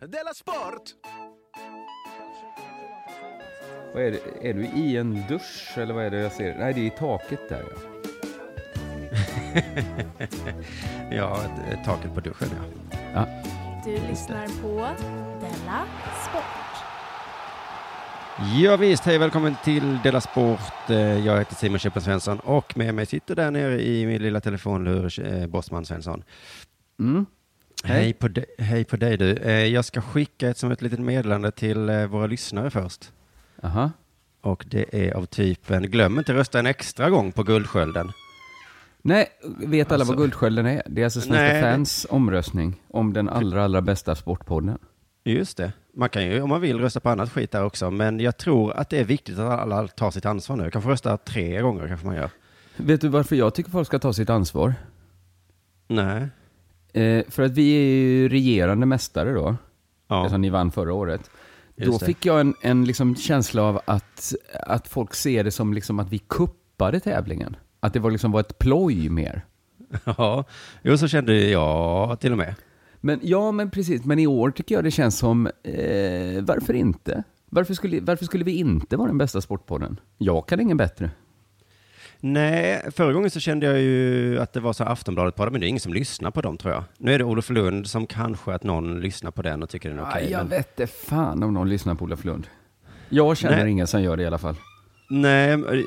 Della Sport! Vad är det? Är du i en dusch eller vad är det jag ser? Nej, det är i taket där ja. Ja, taket på duschen ja. ja. Du lyssnar på Della Sport. Ja, visst, hej välkommen till Dela Sport. Eh, Jag heter Simon Chippen Svensson och med mig sitter där nere i min lilla telefonlur eh, Bosman Svensson. Mm. Hej, Hej. på, de, hej på dig du. Eh, Jag ska skicka ett som ett litet meddelande till eh, våra lyssnare först. Aha. Och det är av typen, glöm inte rösta en extra gång på Guldskölden. Nej, vet alla Alltså- vad Guldskölden är? Det är alltså Svenska Nej, det- fans omröstning om den allra, allra bästa sportpodden. Just det. Man kan ju om man vill rösta på annat skit där också, men jag tror att det är viktigt att alla tar sitt ansvar nu. Kanske rösta tre gånger kanske man gör. Vet du varför jag tycker folk ska ta sitt ansvar? Nej. Eh, för att vi är ju regerande mästare då, Ja. eftersom ni vann förra året. Just Då det. fick jag en, en liksom känsla av att, att folk ser det som liksom att vi kuppade tävlingen. Att det var liksom var ett ploj mer. Ja, jo så kände jag till och med. Men ja, men precis. Men i år tycker jag det känns som, eh, varför inte? Varför skulle, varför skulle vi inte vara den bästa sportpodden? Jag kan ingen bättre. Nej, förra gången så kände jag ju att det var så Aftonbladet på det, men det är ingen som lyssnar på dem tror jag. Nu är det Olof Lund som kanske att någon lyssnar på den och tycker den är okej. Aj, jag men- vet inte fan om någon lyssnar på Olof Lund. Jag känner Nej. ingen som gör det i alla fall. Nej, men,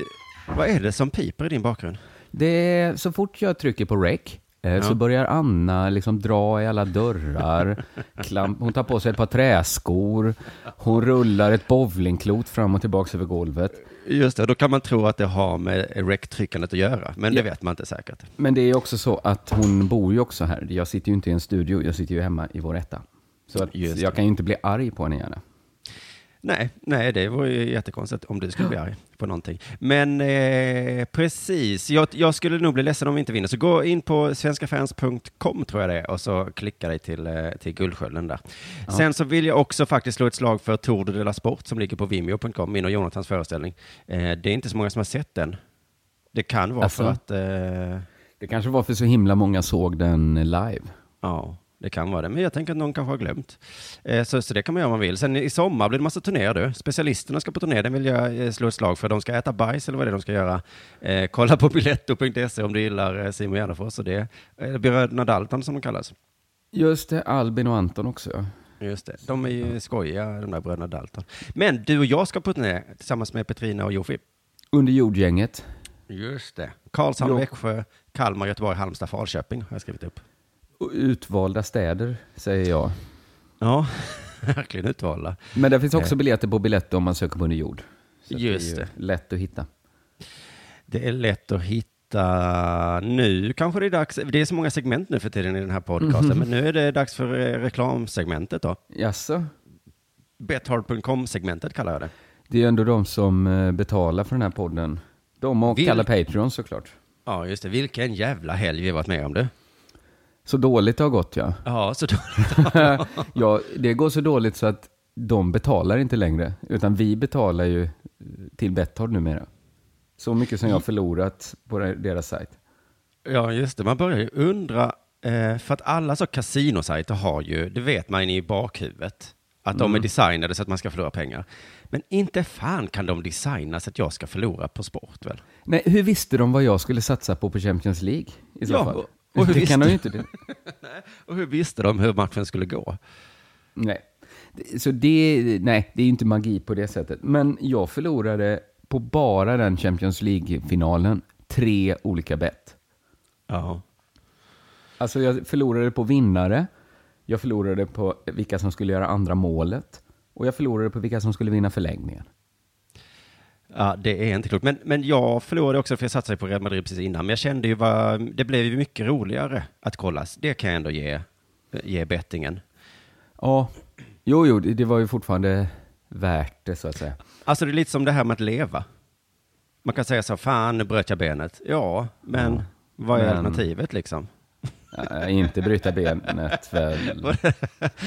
vad är det som piper i din bakgrund? Det är, så fort jag trycker på rec eh, så Ja. börjar Anna liksom dra i alla dörrar. Klamp, hon tar på sig ett par träskor. Hon rullar ett bowlingklot fram och tillbaka över golvet. Just det, då kan man tro att det har med rec-tryckandet att göra, men det Ja. vet man inte säkert. Men det är också så att hon bor ju också här. Jag sitter ju inte i en studio, jag sitter ju hemma i vår etta. Så att jag det. kan ju inte bli arg på henne gärna. Nej, nej, det vore ju jättekonstigt om du skulle bli arg på någonting. Men eh, precis, jag, jag skulle nog bli ledsen om vi inte vinner. Så gå in på svenskafans.com tror jag det är och så klicka dig till, eh, till Guldskölden där. Sen så vill jag också faktiskt slå ett slag för Tour de la Sport som ligger på vimeo.com, min och Jonathans föreställning. Eh, det är inte så många som har sett den. Det kan vara Alltså? för att, eh, Det kanske var för så himla många såg den live. ja, det kan vara det. Men jag tänker att någon kanske har glömt. Eh, så, så det kan man göra om man vill. Sen i sommar blir det massa turnéer du. Specialisterna ska på turné, den vill jag eh, slå ett slag för. De ska äta bajs eller vad det är de ska göra. Eh, kolla på biletto.se om du gillar eh, Simon Gärdenfors. Och det eh, Bröderna Dalton som de kallas. Just det, Albin och Anton också. Just det. De är ju skojiga, de där bröderna Dalton. Men du och jag ska på turné tillsammans med Petrina och Jofi. Under jordgänget. Just det. Karlshamn, Jo. Växjö, Kalmar, Göteborg, Halmstad, Falköping har jag skrivit upp. Utvalda städer, säger jag. Ja, verkligen utvalda. Men det finns också biljetter på Biletto om man söker på Under jord. Så Just det. är lätt att hitta. Det är lätt att hitta nu. Kanske det är dags. Det är så många segment nu för tiden i den här podcasten, men nu är det dags för eh, reklamsegmentet då. Jaså? Bethard.com-segmentet kallar jag det. Det är ju ändå de som eh, betalar för den här podden. De och Vil- alla Patreons såklart. Ja, just det. Vilken jävla helg vi varit med om du. Så dåligt det har gått ja. Ja, så då. ja, det går så dåligt så att de betalar inte längre. Utan vi betalar ju till Betthard numera. Så mycket som jag har förlorat på deras sajt. Ja, just det. Man börjar ju undra, eh, för att alla så kasinosajter har ju, det vet man i bakhuvudet, att de är designade så att man ska förlora pengar. Men inte fan kan de designa så att jag ska förlora på sport väl? Nej, hur visste de vad jag skulle satsa på på Champions League i så Ja, fall? Och- hur det kan de ju visste- inte. Det. Och hur visste de hur matchen skulle gå? Nej. Så det, nej, det är ju inte magi på det sättet. Men jag förlorade på bara den Champions League-finalen tre olika bett. Ja. Alltså jag förlorade på vinnare, jag förlorade på vilka som skulle göra andra målet och jag förlorade på vilka som skulle vinna förlängningen. Ja, det är inte klokt. Men, men jag förlorade också för jag satsade på Real Madrid precis innan. Men jag kände ju vad, det blev ju mycket roligare att kolla. Det kan jag ändå ge, ge bettingen. Ja, jo, jo, det det var ju fortfarande värt det så att säga. Alltså det är lite som det här med att leva. Man kan säga så, fan nu bröt jag benet. Ja, men Ja. vad är Men- alternativet liksom? Äh, inte bryta benet väl.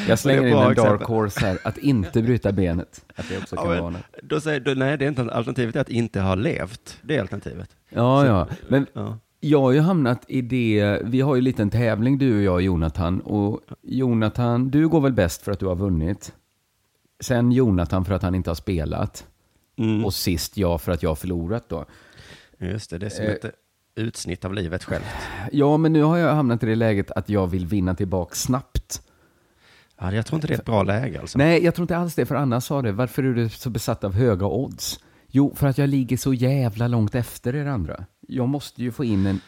Jag slänger in en exempel. dark horse här, att inte bryta benet. Att det också kan Ja, vara men, något. då säger du, nej det är inte alternativet är att inte ha levt. Det är alternativet. Ja, ja. Men Ja. Jag har ju hamnat i det, vi har ju en liten tävling du och jag Jonathan. Och Jonathan, du går väl bäst för att du har vunnit. Sen Jonathan för att han inte har spelat. Mm. Och sist jag för att jag har förlorat då. Just det, det är som Eh. ett utsnitt av livet självt. Ja, men nu har jag hamnat i det läget att jag vill vinna tillbaka snabbt. Ja, jag tror inte det är ett bra läge alltså. Nej, jag tror inte alls det, för Anna sa det. Varför är du så besatt av höga odds? Jo, för att jag ligger så jävla långt efter er andra. Jag måste ju få in en,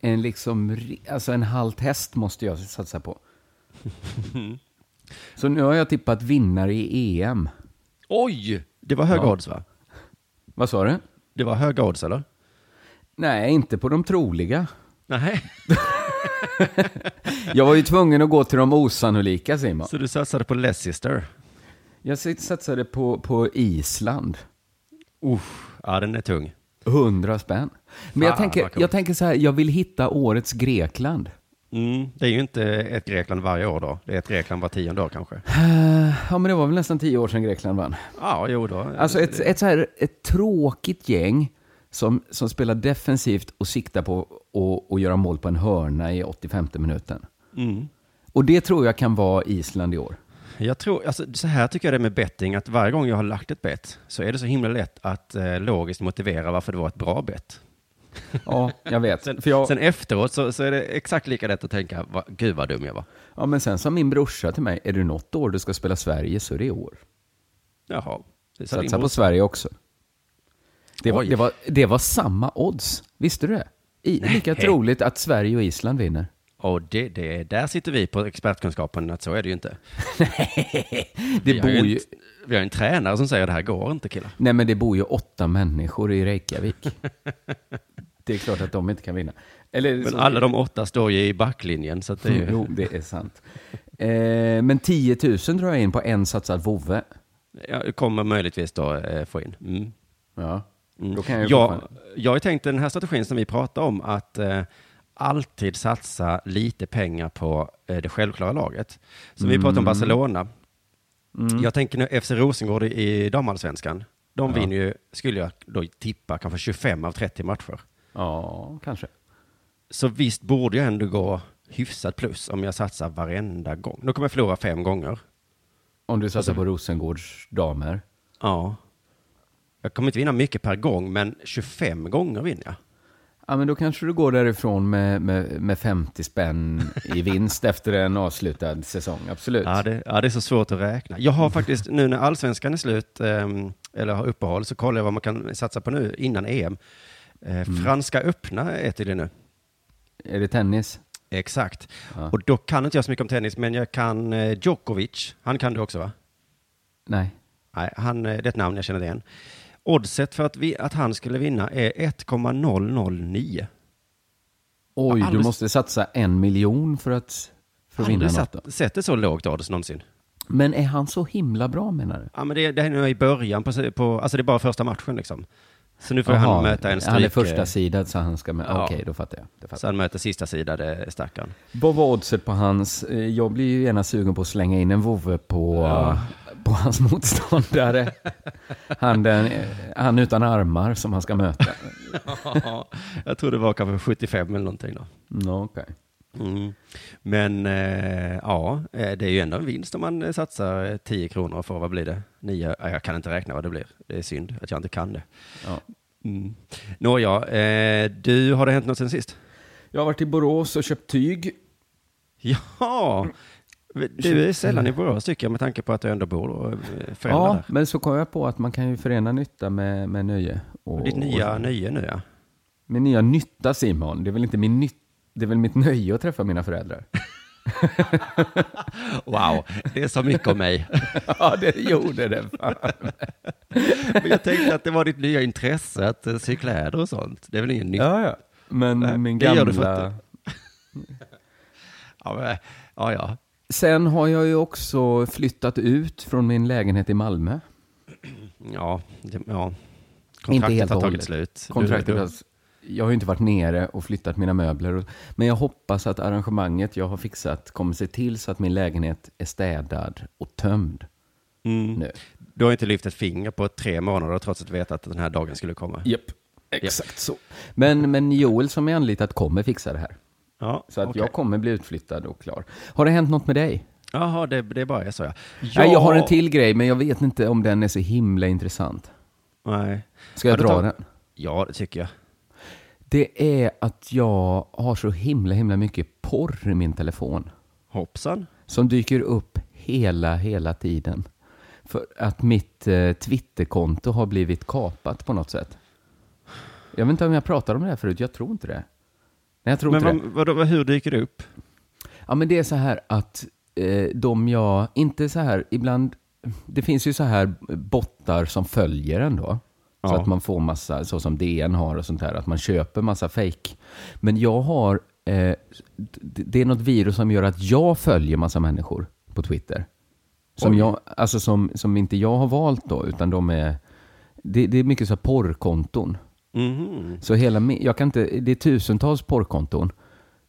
en liksom, alltså en halt häst måste jag satsa på. Så nu har jag tippat vinnare i EM. Oj! Det var höga Ja. odds va? Vad sa du? Det var höga odds eller? Nej, inte på de troliga. Nej. Jag var ju tvungen att gå till de osannolika, Simon. Så du satsade på Leicester? Jag satsade på, på Island. Uff, ja den är tung. 100 spänn. Men jag tänker, jag tänker så här, jag vill hitta årets Grekland. Mm, det är ju inte ett Grekland varje år då. Det är ett Grekland var tionde år kanske. Ja, men det var väl nästan tio år sedan Grekland vann. Ja, jo då. Alltså ett, ett, så här, ett tråkigt gäng som, som spelar defensivt och siktar på att göra mål på en hörna i 85 minuten. Mm. Och det tror jag kan vara Island i år. Jag tror, alltså, så här tycker jag det är med betting, att varje gång jag har lagt ett bett så är det så himla lätt att eh, logiskt motivera varför det var ett bra bett. Ja, jag vet. Sen, jag, sen efteråt så, så är det exakt lika lätt att tänka, va, gud vad dum jag var. ja, men sen sa min brorsa till mig, är det något år du ska spela Sverige så är det i år. Jaha. Det Satsa på. Sverige också. Det var, det, var, det var samma odds, visste du det? I, lika troligt att Sverige och Island vinner. Och det, det, där sitter vi på expertkunskapen, att så är det ju inte. Det vi, bor ju en, vi har en tränare som säger det här går inte killar. nej men det bor ju åtta människor i Reykjavik. det är klart att de inte kan vinna. Eller, Men så- alla de åtta står ju i backlinjen, så att det är ju... Jo, det är sant. Eh, men 10 000 drar jag in på en satsad vovve. Jag kommer möjligtvis då eh, få in. Mm. Ja, Mm. då kan jag Jag, har ju tänkt den här strategin som vi pratar om, att eh, alltid satsa lite pengar på eh, det självklara laget. Så vi pratar om Barcelona. Mm. Jag tänker nu FC Rosengård i, damallsvenskan. De Ja. vinner ju, skulle jag då tippa, kanske 25 av 30 matcher. Ja, kanske. Så visst borde jag ändå gå hyfsat plus om jag satsar varenda gång. Då kommer jag förlora fem gånger. Om du Alltså- satsar på Rosengårds damer. Ja. Jag kommer inte vinna mycket per gång, men 25 gånger vinner jag. Ja, men då kanske du går därifrån med, med, med 50 spänn i vinst efter en avslutad säsong. Absolut. Ja det, ja, det är så svårt att räkna. Jag har faktiskt, nu när allsvenskan är slut, ehm, eller har uppehåll, så kollar jag vad man kan satsa på nu innan EM. Eh, Franska öppna är tydligen nu. Är det tennis? Exakt. Ja. Och då kan inte jag så mycket om tennis, men jag kan eh, Djokovic. Han kan du också va? Nej. Nej, han, eh, det är ett namn jag känner igen. Oddset för att, vi, att han skulle vinna är 1,009. Oj, du måste satsa en miljon för att, för att vinna något. Då. satt, sett det så lågt odds någonsin. Men är han så himla bra menar du? Ja, men det, det är nu i början, på, på, alltså det är bara första matchen liksom. Så nu får han Jaha, möta en stryk. Han är första sidan så han ska med. Ja. Okej, då fattar jag. Det fattar Så han möter sista sida, det stackaren. jag. Vad var oddset på hans? eh, Jag blir ju gärna sugen på att slänga in en vovve på, Ja. På hans motståndare. Han, den, han utan armar som han ska möta. jag tror det var kanske 75 eller någonting då. No, okay. Mm. Men eh, ja, eh, det är ju ändå en vinst om man satsar eh, 10 kronor för, vad blir det? 9? Ja, jag kan inte räkna vad det blir. Det är synd att jag inte kan det. ja. Mm. Nåja, eh, du, har det hänt något sen sist? Jag har varit i Borås och köpt tyg. Ja, du är sällan i Borås tycker jag med tanke på att du ändå bor och föräldrar Ja, där. men så kom jag på att man kan ju förena nytta med, med nöje. Och, Ditt nya och, nöje nu ja. Min nya nytta Simon, det är väl inte min nytta, det är väl mitt nöje att träffa mina föräldrar. Wow, det är så mycket om mig. ja, det gjorde det. Fan. Men jag tänkte att det var ditt nya intresse att eh, sy kläder och sånt. Det är väl ingen nytt? Ja, ja. Men Nej, min det gör gamla... du för att Ja, men, ja, ja. Sen har jag ju också flyttat ut från min lägenhet i Malmö. Ja, det, ja. Inte Kontraktet helt har tagit slut. Kontraktet, har- jag har ju inte varit nere och flyttat mina möbler. Men jag hoppas att arrangemanget jag har fixat kommer se till så att min lägenhet är städad och tömd Mm. nu. Du har inte lyft ett finger på tre månader trots att du vet att den här dagen skulle komma. Japp. Exakt så. Men, men Joel som är anlitat kommer fixa det här. Ja, Så att okej. jag kommer bli utflyttad och klar. Har det hänt något med dig? Jaha, det, det är bara är så ja. Nej, jag har en till grej, men jag vet inte om den är så himla intressant. Nej. Ska jag dra tar- den? Ja, det tycker jag. Det är att jag har så himla, himla mycket porr i min telefon. Hoppsan. Som dyker upp hela, hela tiden. För att mitt eh, Twitterkonto har blivit kapat på något sätt. Jag vet inte om jag pratade om det här förut, jag tror inte det. Nej, jag tror Men inte det. vad, hur dyker det upp? Ja, men det är så här att eh, de jag, inte så här, ibland, det finns ju så här bottar som följer en då. Så Ja. att man får massa, så som DN har och sånt där, att man köper massa fake. Men jag har, eh, det är något virus som gör att jag följer massa människor på Twitter. Som, Oj. jag, alltså som, som inte jag har valt då, utan de är, det, det är mycket så här porrkonton. Mhm. Så hela, jag kan inte, det är tusentals porrkonton.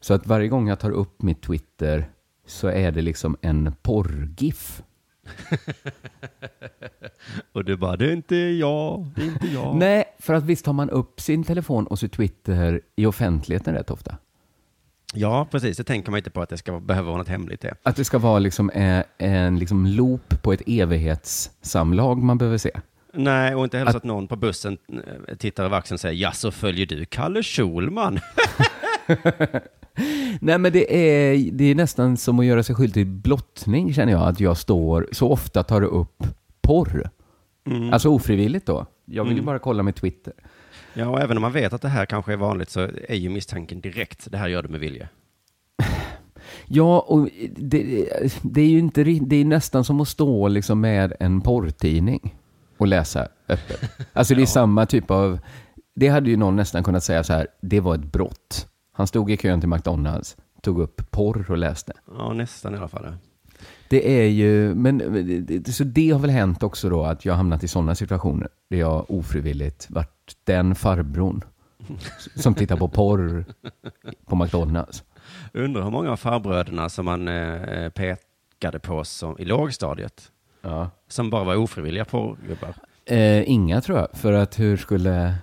Så att varje gång jag tar upp mitt Twitter så är det liksom en porrgif. Och du bara, det är inte jag, det är inte jag. Nej, för att visst tar man upp sin telefon och sitt Twitter i offentligheten rätt ofta. Ja, precis. Det tänker man inte på att det ska behöva vara något hemligt det. Att det ska vara liksom en, en liksom loop på ett evighetssamlag man behöver se. Nej, och inte heller Att- så att någon på bussen eh, tittar över axeln och säger, ja så följer du Kalle Schulman? Nej, men det är, det är nästan som att göra sig skyldig till blottning, känner jag, att jag står, så ofta tar upp porr. Alltså ofrivilligt då. Jag vill ju bara kolla med Twitter. Ja, och även om man vet att det här kanske är vanligt så är ju misstanken direkt, det här gör du med vilje. Ja, och det, det är ju inte, det är nästan som att stå liksom med en porrtidning och läsa öppet. Alltså det är samma typ av, det hade ju någon nästan kunnat säga så här, det var ett brott. Han stod i kön till McDonalds, tog upp porr och läste. Ja, nästan i alla fall. Det är ju, men så det har väl hänt också då att jag har hamnat i sådana situationer där jag ofrivilligt varit den farbrorn som tittar på porr på McDonalds. Undrar hur många av farbröderna som man eh, pekade på som, i lågstadiet, Ja. som bara var ofrivilliga porrgubbar. Eh, inga tror jag, för att hur skulle...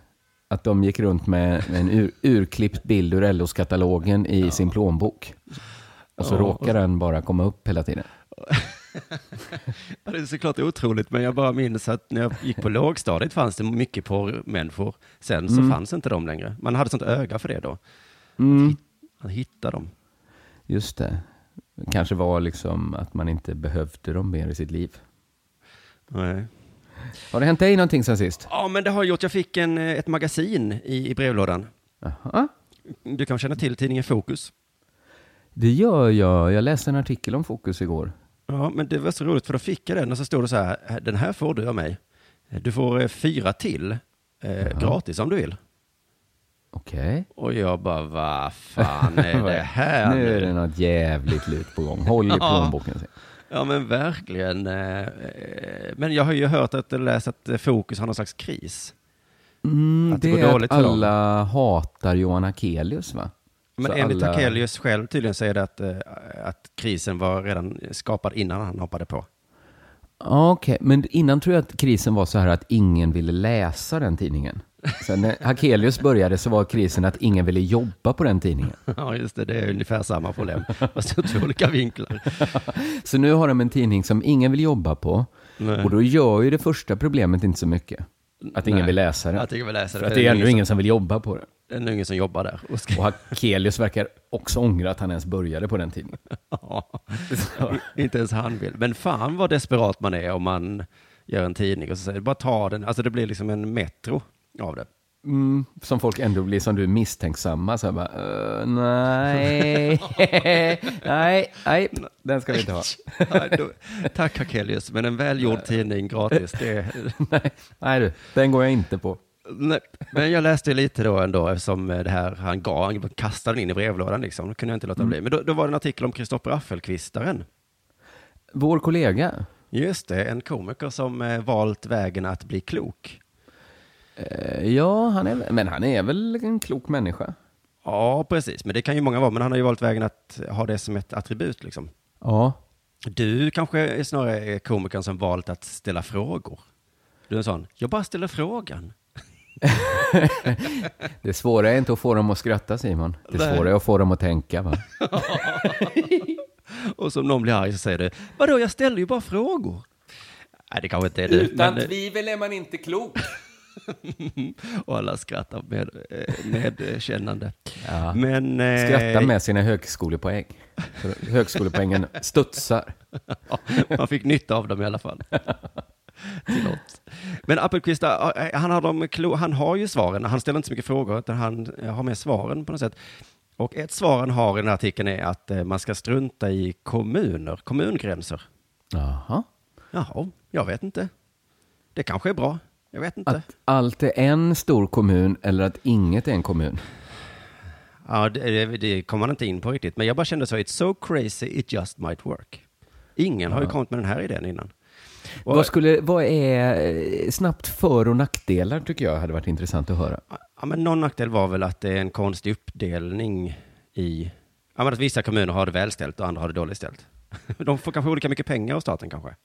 Att de gick runt med med en ur, urklippt bild ur LOs-katalogen i sin plånbok. Och så Ja, råkar den bara komma upp hela tiden. Ja, det är såklart otroligt, men jag bara minns att när jag gick på lågstadiet fanns det mycket porrmänniskor. Sen så fanns inte de längre. Man hade sånt öga för det då. Mm, Att hitta dem. just det. Kanske var liksom att man inte behövde dem mer i sitt liv. Nej. Har det hänt dig någonting sen sist? Ja, men det har gjort. Jag fick en, eh, ett magasin i, i brevlådan. Aha. Du kan känna till tidningen Fokus. Det gör jag. Jag läste en artikel om Fokus igår. Ja, men det var så roligt för då fick jag den och så stod det så här, den här får du av mig. Du får eh, fyra till eh, gratis om du vill. Okej. Och jag bara, vad fan är det här Nu är det något jävligt lut på gång. Håll i plånboken. Ja men verkligen. eh, eh, Men jag har ju hört att läst att eh, Fokus har någon slags kris. Mm, Att det det, går är dåligt att för dem. alla hatar Johan Akelius va? Men Så enligt alla- Akelius själv tydligen säger det att, att krisen var redan skapad innan han hoppade på. Ja, Okej, men innan tror jag att krisen var så här att ingen ville läsa den tidningen. Sen när Hakelius började så var krisen att ingen ville jobba på den tidningen. Ja just det, det är ungefär samma problem. Fast ur två olika vinklar. Så nu har de en tidning som ingen vill jobba på. Nej. Och då gör ju det första problemet inte så mycket. Att ingen Nej. vill läsa den. Jag tycker vi läser För att det är ändå ingen som vill jobba på den. Det är ingen som jobbar där. Och ska, Och Hakelius verkar också ångra att han ens började på den tidningen. ja, inte ens han vill. Men fan vad desperat man är om man gör en tidning och så säger bara ta den. Alltså det blir liksom en metro av det. Mm, som folk ändå blir som du misstänksamma. Så här bara, "Eh, nej, nej, nej, den ska vi inte ha. Nej, då, tack Akelius, men en välgjord tidning gratis, det, nej, nej du, den går jag inte på. Nej, men jag läste lite då ändå eftersom det här han gav, han kastade den in i brevlådan liksom. Då kunde jag inte låta bli. Men då, då var det en artikel om Kristoffer Affelqvistaren. Vår kollega, Just det, en komiker som eh, valt vägen att bli klok. Eh, ja, han är, men han är väl en klok människa? Ja, precis. Men det kan ju många vara. Men han har ju valt vägen att ha det som ett attribut liksom. Ja, Du kanske är snarare komikern som valt att ställa frågor. Du är en sån, jag bara ställer frågan. Det svåra är inte att få dem att skratta Simon. Det Nej. svåra är att få dem att tänka va? Och som någon blir arg så säger du, vadå, jag ställer ju bara frågor. Nej, det kanske inte är du. men, eh, tvivel är man inte klok. och alla skrattar med, eh, medkännande. Ja. Men... eh, Skratta med sina högskolepoäng. För högskolepoängen studsar. Man fick nytta av dem i alla fall. Men Appelqvist, eh, han har, de han har ju svaren. Han ställer inte så mycket frågor, utan han har med svaren på något sätt. Och ett svar han har i den här artikeln är att man ska strunta i kommuner, kommungränser. Jaha. Jaha, jag vet inte. Det kanske är bra. Jag vet inte. Att allt är en stor kommun eller att inget är en kommun. Ja, det, det, kommer man inte in på riktigt. Men jag bara kände så, it's so crazy it just might work. Ingen har ju kommit med den här idén innan. Och, Vad, skulle, vad är eh, snabbt för och nackdelar tycker jag hade varit intressant att höra. ja, men någon nackdel var väl att det är en konstig uppdelning i... Ja, men att vissa kommuner har det välställt och andra har det dåligt ställt. De får kanske olika mycket pengar av staten kanske.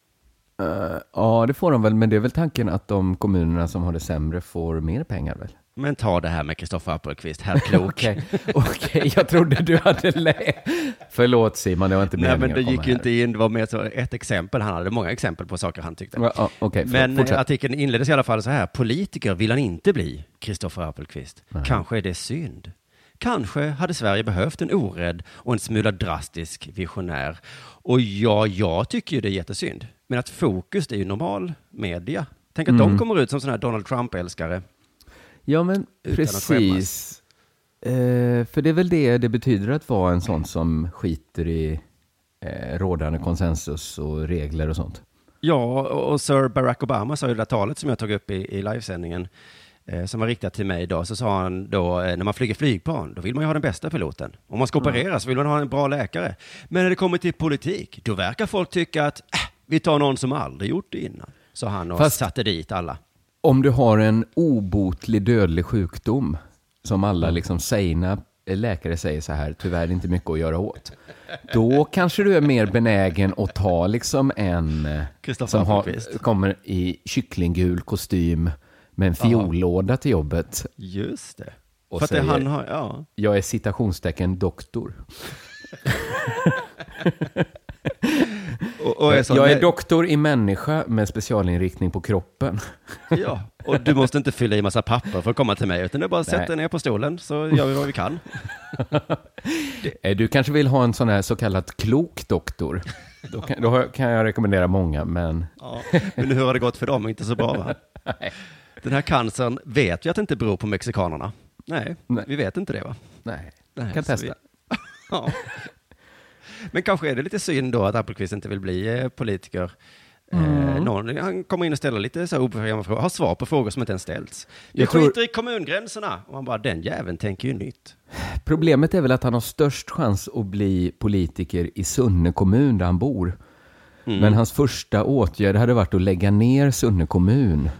Eh, ja, det får de väl, men det är väl tanken att de kommunerna som har det sämre får mer pengar väl? Men ta det här med Kristoffer Appelqvist, här klok. Okej, okej, jag trodde du hade lä... Förlåt Simon, det var inte Nej, meningen men det gick ju inte in, det var mer så ett exempel. Han hade många exempel på saker han tyckte. Ja, Okej, Men men, fortsätt. eh, artikeln inleddes i alla fall så här. Politiker vill han inte bli, Kristoffer Appelqvist. Kanske är det synd. Kanske hade Sverige behövt en orädd och en smula drastisk visionär. Och ja, jag tycker ju det är jättesynd. Men att fokus det är ju normal media. Tänk att Mm. de kommer ut som sådana här Donald Trump-älskare. Ja, men precis. Eh, för det är väl det det betyder att vara en sån som skiter i eh, rådande konsensus och regler och sånt. Ja, och Sir Barack Obama sa ju det där talet som jag tog upp i, i livesändningen, eh, som var riktat till mig idag, så sa han då, eh, när man flyger flygplan, då vill man ju ha den bästa piloten. Om man ska operera så vill man ha en bra läkare. Men när det kommer till politik, då verkar folk tycka att äh, vi tar någon som aldrig gjort det innan. Sa han och Fast- satte dit alla. Om du har en obotlig dödlig sjukdom, som alla Mm. liksom sägna läkare säger så här, tyvärr inte mycket att göra åt. Då kanske du är mer benägen att ta liksom en eh, som har, kommer i kycklinggul kostym med en fiollåda till jobbet. Just det. Och För att det säger- han har, ja. Jag är citationstecken doktor. Och, och är så, jag är doktor i människa med specialinriktning på kroppen. Ja, och du måste inte fylla i massa papper för att komma till mig, utan är bara Nej. dig ner på stolen så gör vi vad vi kan. Eh, Du kanske vill ha en sån här så kallad klok doktor. Då kan, då kan jag rekommendera många, men Ja, men hur har det gått för dem? Inte så bra va? Den här cancern vet vi att det inte beror på mexikanerna. Nej, Nej. vi vet inte det va? nej. Nej, kan testa. vi- Ja. Men kanske är det lite synd då att Appelqvist inte vill bli eh, politiker. Eh, någon, han kommer in och ställer lite så obekväma frågor, har svar på frågor som inte ens ställts. Vi Jag tror- skiter i kommungränserna. Och man bara, den jäveln tänker ju nytt. Problemet är väl att han har störst chans att bli politiker i Sunne kommun där han bor. Mm. Men hans första åtgärd hade varit att lägga ner Sunne kommun.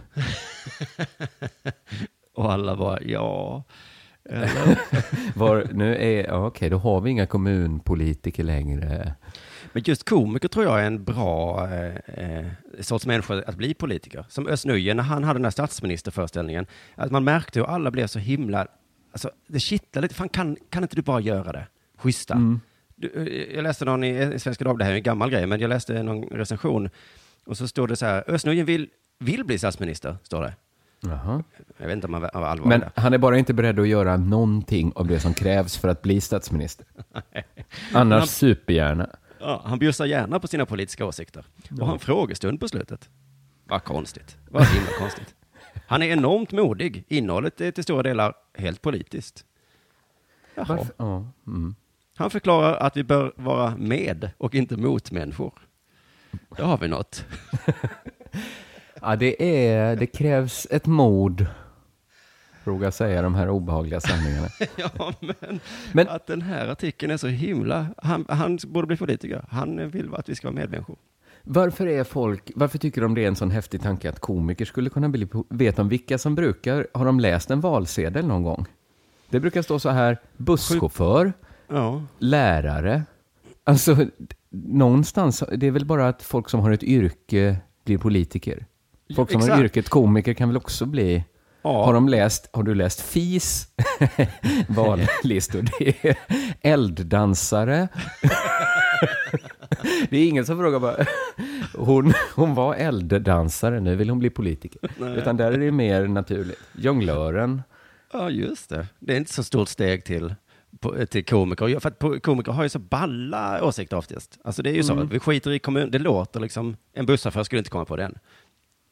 Och alla bara, ja. Var, nu är, ja, okej, då har vi inga kommunpolitiker längre. Men just komiker tror jag är en bra eh, eh, sorts människa att bli politiker. Som Özz Nujen när han hade den här statsministerföreställningen. Att man märkte hur alla blev så himla, alltså det kittlade lite. Fan kan, kan inte du bara göra det? Schyssta. Du, eh, jag läste någon i, Svenska Dagbladet, det här är en gammal grej, men jag läste någon recension. Och så står det så här, Özz Nujen vill, vill bli statsminister, står det. Jaha. Jag vet inte om han var allvarlig. Men han är bara inte beredd att göra någonting av det som krävs för att bli statsminister. Annars han- supergärna. Ja, han bjussar gärna på sina politiska åsikter. Och har en frågestund på slutet. Vad konstigt. Vad himla konstigt. Han är enormt modig. Innehållet är till stora delar helt politiskt. Jaha. Ja, mm. Han förklarar att vi bör vara med och inte mot människor. Då har vi något. ja det, är, det krävs ett mod, våga säga de här obehagliga sanningarna. Ja, men, Men- att den här artikeln är så himla... Han, han borde bli politiker. Han vill att vi ska vara medmänniskor. Varför, är folk, varför tycker de det är en sån häftig tanke att komiker skulle kunna bli... Vet de vilka som brukar... Har de läst en valsedel någon gång? Det brukar stå så här, busschaufför, Ja. lärare. Alltså, någonstans, det är väl bara att folk som har ett yrke blir politiker. Folk som har exakt. yrket komiker kan väl också bli... Har, de läst, har du läst FIS vallistor? Det är elddansare. Det är ingen som frågar bara, hon, hon var elddansare, nu vill hon bli politiker. Utan där är det mer naturligt. Jonglören. Ja, just det. Det är inte så stort steg till, till komiker. För komiker har ju så balla åsikter oftast. Alltså det är ju så, vi skiter i kommun, det låter liksom, en busschaufför skulle inte komma på den.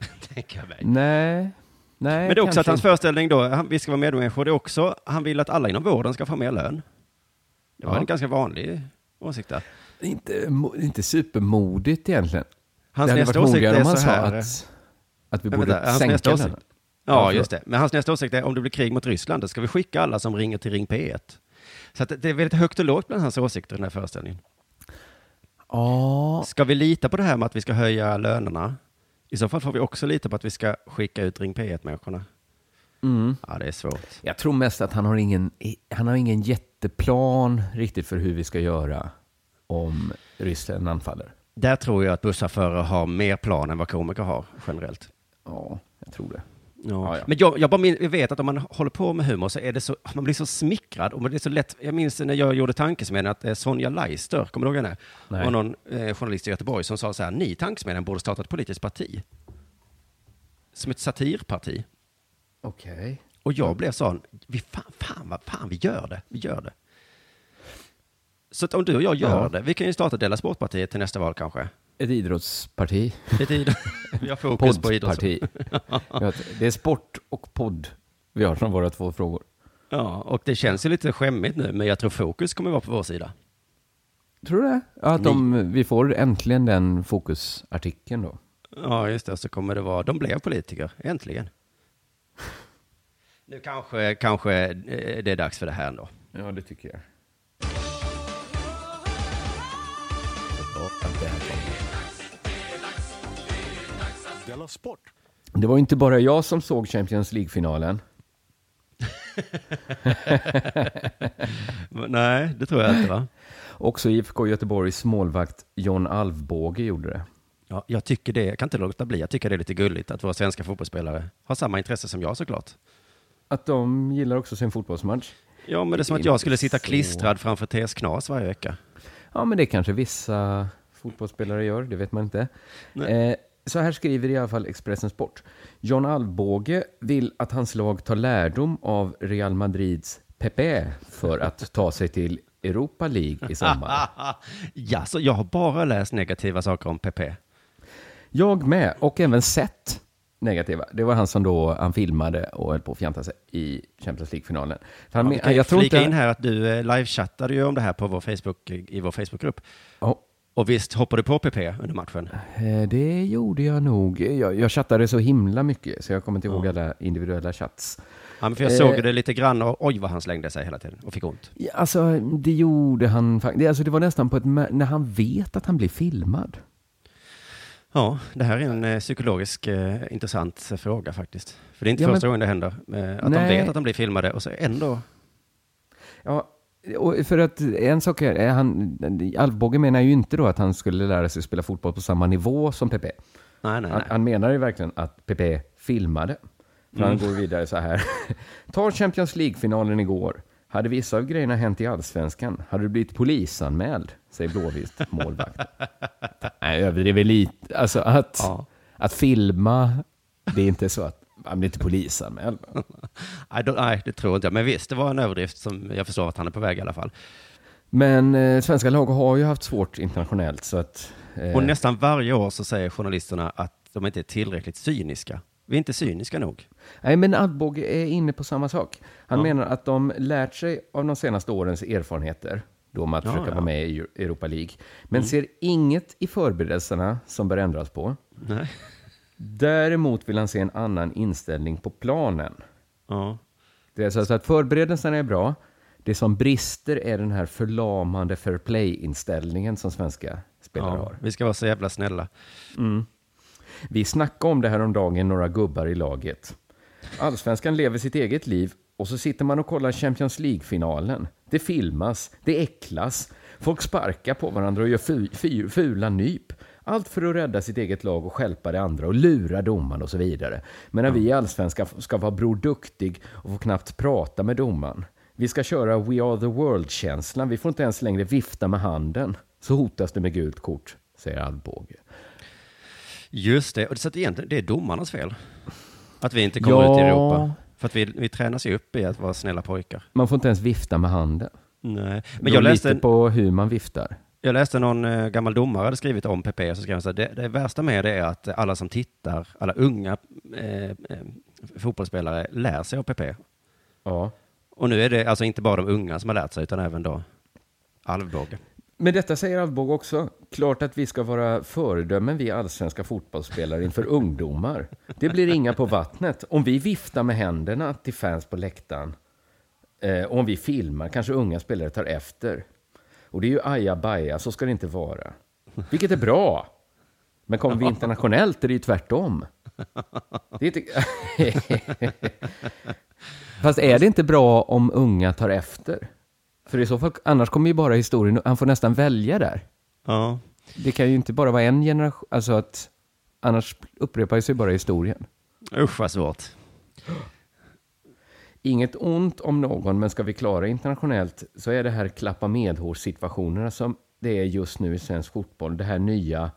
Tänker jag mig. Nej. Nej, Men det är också att hans inte. föreställning då, han, vi ska vara medmänniskor, det är också, han vill att alla inom vården ska få mer lön. Det var Ja. en ganska vanlig åsikt där. Inte, inte supermodigt egentligen. Hans det hade nästa varit åsikt är om han så sa här. att, att vi borde vänta, hans sänka den. åsikt. Ja, just det. Men hans nästa åsikt är om det blir krig mot Ryssland, då ska vi skicka alla som ringer till Ring P1. Så det- är väldigt högt och lågt bland hans åsikter i den här föreställningen. Ja, Ska vi lita på det här med att vi ska höja lönerna? I så fall får vi också lita på att vi ska skicka ut Ring P1-människorna. mm. Ja, det är svårt. Jag tror mest att han har ingen, han har ingen jätteplan riktigt för hur vi ska göra om Ryssland anfaller. Där tror jag att busschaufförer har mer plan än vad komiker har generellt. Ja, jag tror det. Ja. Ja, ja. Men jag, jag, bara min, jag vet att om man håller på med humor så är det så, man blir så smickrad och det är så lätt. Jag minns när jag gjorde Tankesmedjan att eh, Sonja Leister, kommer du ihåg henne? Nej. var någon eh, journalist i Göteborg som sa så här, ni Tankesmedjan borde starta ett politiskt parti. Som ett satirparti. Okej. Och jag blev sån, vi fan, fan, vad fan, vi gör det, vi gör det. Så att om du och jag gör Ja. det, vi kan ju starta Della Sportpartiet till nästa val kanske. Ett idrottsparti. Ett id- vi har fokus på idrott. Det är sport och podd vi har som våra två frågor. Ja, och det känns ju lite skämmigt nu, men jag tror fokus kommer vara på vår sida. Tror du det? Att de, vi får äntligen den fokusartikeln då. Ja, just det. Så kommer det vara, de blev politiker, äntligen. Nu kanske, kanske eh, det är dags för det här ändå. Ja, det tycker jag. Della Sport! Det var inte bara jag som såg Champions League-finalen. Nej, det tror jag inte va? Också IFK Göteborgs målvakt John Alvbåge gjorde det. Ja, jag tycker det, jag kan inte låta bli, jag tycker det är lite gulligt att våra svenska fotbollsspelare har samma intresse som jag såklart. Att de gillar också sin fotbollsmatch. Ja, men det är som Det är att jag skulle sitta så- klistrad framför TS Knas varje vecka. Ja, men det kanske vissa fotbollsspelare gör, det vet man inte. Eh, så här skriver i alla fall Expressen Sport. John Alvbåge vill att hans lag tar lärdom av Real Madrids Pepe för att ta sig till Europa League i sommar. ja, så jag har bara läst negativa saker om PP. Jag med, och även sett negativa. Det var han som då han filmade och höll på att fjanta sig i Champions League-finalen. Han Ja, jag tror flika inte... in här att du eh, livechattade ju om det här på vår Facebook, i vår Facebookgrupp. Ja, Och visst hoppade du på PP under matchen? eh, det gjorde jag nog. Jag, jag chattade så himla mycket, så jag kommer inte ihåg alla individuella chats. Ja, men för jag Eh. såg det lite grann och oj vad han slängde sig hela tiden och fick ont. Ja, alltså, det gjorde han faktiskt. Alltså, det var nästan på ett... När han vet att han blir filmad. Ja, det här är en eh, psykologisk eh, intressant fråga faktiskt. För det är inte Ja, men- första gången det händer. Eh, att Nej. de vet att de blir filmade och så ändå... Ja, och för att en sak är, han, Alvbåge menar ju inte då att han skulle lära sig spela fotboll på samma nivå som Pepe. Nej, nej, Han, nej. han menar ju verkligen att Pepe filmade. För han går vidare så här. Ta Champions League-finalen igår. Hade vissa av grejerna hänt i allsvenskan hade du blivit polisanmäld, säger Blåvitt målvakt. Nej, jag överdriver lite. Alltså att, Ja. att filma, det är inte så att man blir inte polisanmäld. Nej, det tror inte jag. Men visst, det var en överdrift som jag förstår att han är på väg i alla fall. Men eh, svenska lag har ju haft svårt internationellt så att... Eh, Och nästan varje år så säger journalisterna att de inte är tillräckligt cyniska. Vi är inte cyniska nog. Nej, men Alvbåge är inne på samma sak. Han Ja. menar att de lärt sig av de senaste årens erfarenheter då med att Ja, försöka ja. Mm. vara med i Europa League. Men ser inget i förberedelserna som bör ändras på. Nej. Däremot vill han se en annan inställning på planen. Ja. Det är så att förberedelserna är bra. Det som brister är den här förlamande fair play-inställningen som svenska spelare ja. har. Vi ska vara så jävla snälla. Vi snackade om det här om dagen några gubbar i laget. Allsvenskan lever sitt eget liv och så sitter man och kollar Champions League-finalen. Det filmas, det äcklas, folk sparkar på varandra och gör fu- fu- fula nyp. Allt för att rädda sitt eget lag och stjälpa det andra och lura domaren och så vidare. Men vi i Allsvenskan ska vara Bror Duktig och få knappt prata med domaren. Vi ska köra We Are The World-känslan. Vi får inte ens längre vifta med handen. Så hotas det med gult kort, säger Alvbåge. Just det, och så att egentligen, det är domarnas fel. Att vi inte kommer ut i Europa. För att vi, vi tränas ju upp i att vara snälla pojkar. Man får inte ens vifta med handen. Nej. Men Men jag läste, lite på hur man viftar. Jag läste någon eh, gammal domare hade skrivit om PP, och så skrev han så här, det, det värsta med det är att alla som tittar, alla unga eh, eh, fotbollsspelare lär sig av PP. Ja. Och nu är det alltså inte bara de unga som har lärt sig, utan även då Alvbåge. Men detta säger Alvbåge också. Klart att vi ska vara föredömen, vi allsvenska fotbollsspelare, inför ungdomar. Det blir inga på vattnet. Om vi viftar med händerna till fans på läktaren, eh, och om vi filmar, kanske unga spelare tar efter. Och det är ju ajabaja, så ska det inte vara. Vilket är bra. Men kommer vi internationellt är det ju tvärtom. Det är inte... Fast är det inte bra om unga tar efter? För i så fall, annars kommer ju bara historien, han får nästan välja där. Ja. Det kan ju inte bara vara en generation, alltså att annars upprepar sig bara historien. Usch vad svårt. Inget ont om någon, men ska vi klara internationellt så är det här klappa medhårs-situationerna som det är just nu i svensk fotboll. Det här nya,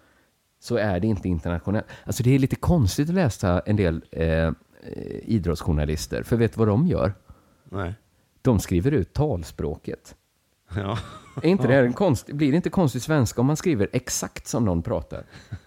så är det inte internationellt. Alltså det är lite konstigt att läsa en del eh, idrottsjournalister, för vet du vad de gör? Nej. De skriver ut talspråket. Ja. Är inte det här en konst, blir det inte konstig svenska om man skriver exakt som någon pratar?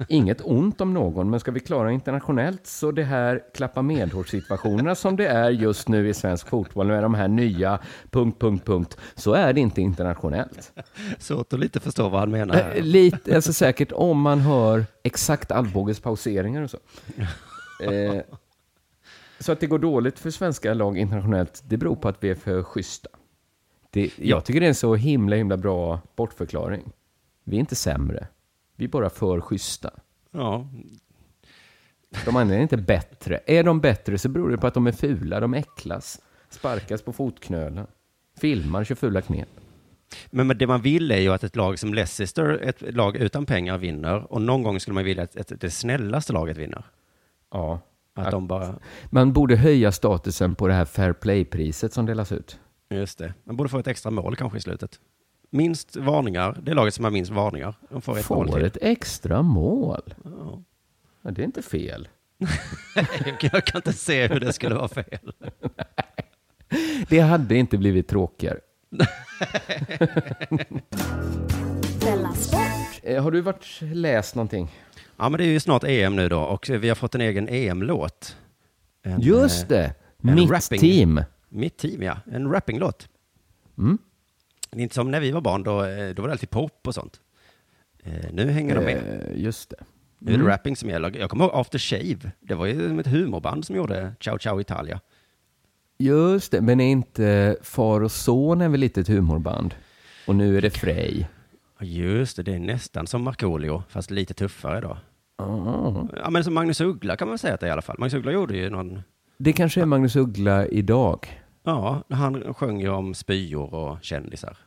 Inget ont om någon, men ska vi klara internationellt så det här klappa medhårs-situationerna som det är just nu i svensk fotboll med de här nya punkt, punkt, punkt, så är det inte internationellt. Svårt att lite förstå vad han menar. Eh, här. Lite, alltså säkert om man hör exakt Alvbåges pauseringar och så. Eh, så att det går dåligt för svenska lag internationellt, det beror på att vi är för schyssta. Det, jag tycker det är en så himla, himla bra bortförklaring. Vi är inte sämre. Vi är bara för schyssta. Ja. De andra är inte bättre. Är de bättre så beror det på att de är fula, de äcklas, sparkas på fotknölen, filmar, kör fula knep. Men men det man vill är ju att ett lag som Leicester, ett lag utan pengar, vinner. Och någon gång skulle man vilja att att det snällaste laget vinner. Ja. Att Att- de bara, Man borde höja statusen på det här fair play-priset som delas ut. Just det. Man borde få ett extra mål kanske i slutet. Minst varningar, det laget som har minst varningar, de får ett mål Får till. ett extra mål. Ja. Ja, det är inte fel. Jag kan inte se hur det skulle vara fel. Det hade inte blivit tråkigare. Eh, Har du varit läst någonting? Ja, men det är ju snart EM nu då och vi har fått en egen EM-låt. Just eh, det! en Mitt rapping. team. Mitt team, ja. En rappinglåt. Mm. Det är inte som när vi var barn, då, eh, då var det alltid pop och sånt. Eh, nu hänger de med. Eh, Just det. Nu är det rapping som gäller. Jag kommer ihåg After Shave. Det var ju ett humorband som gjorde Ciao Ciao Italia. Just det, men är inte Far och Son är väl lite ett humorband? Och nu är det Frej. Just det, det är nästan som Markoolio, fast lite tuffare då. Ah. Ja, men som Magnus Uggla kan man säga att det är i alla fall. Magnus Uggla gjorde ju någon, Det kanske är Magnus Uggla idag. Ja, han sjöng ju om spyor och kändisar.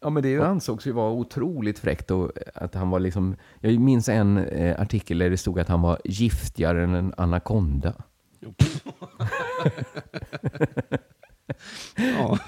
Ja, men det ansågs ju vara otroligt fräckt och att han var liksom... Jag minns en eh, artikel där det stod att han var giftigare än en anakonda. Ja.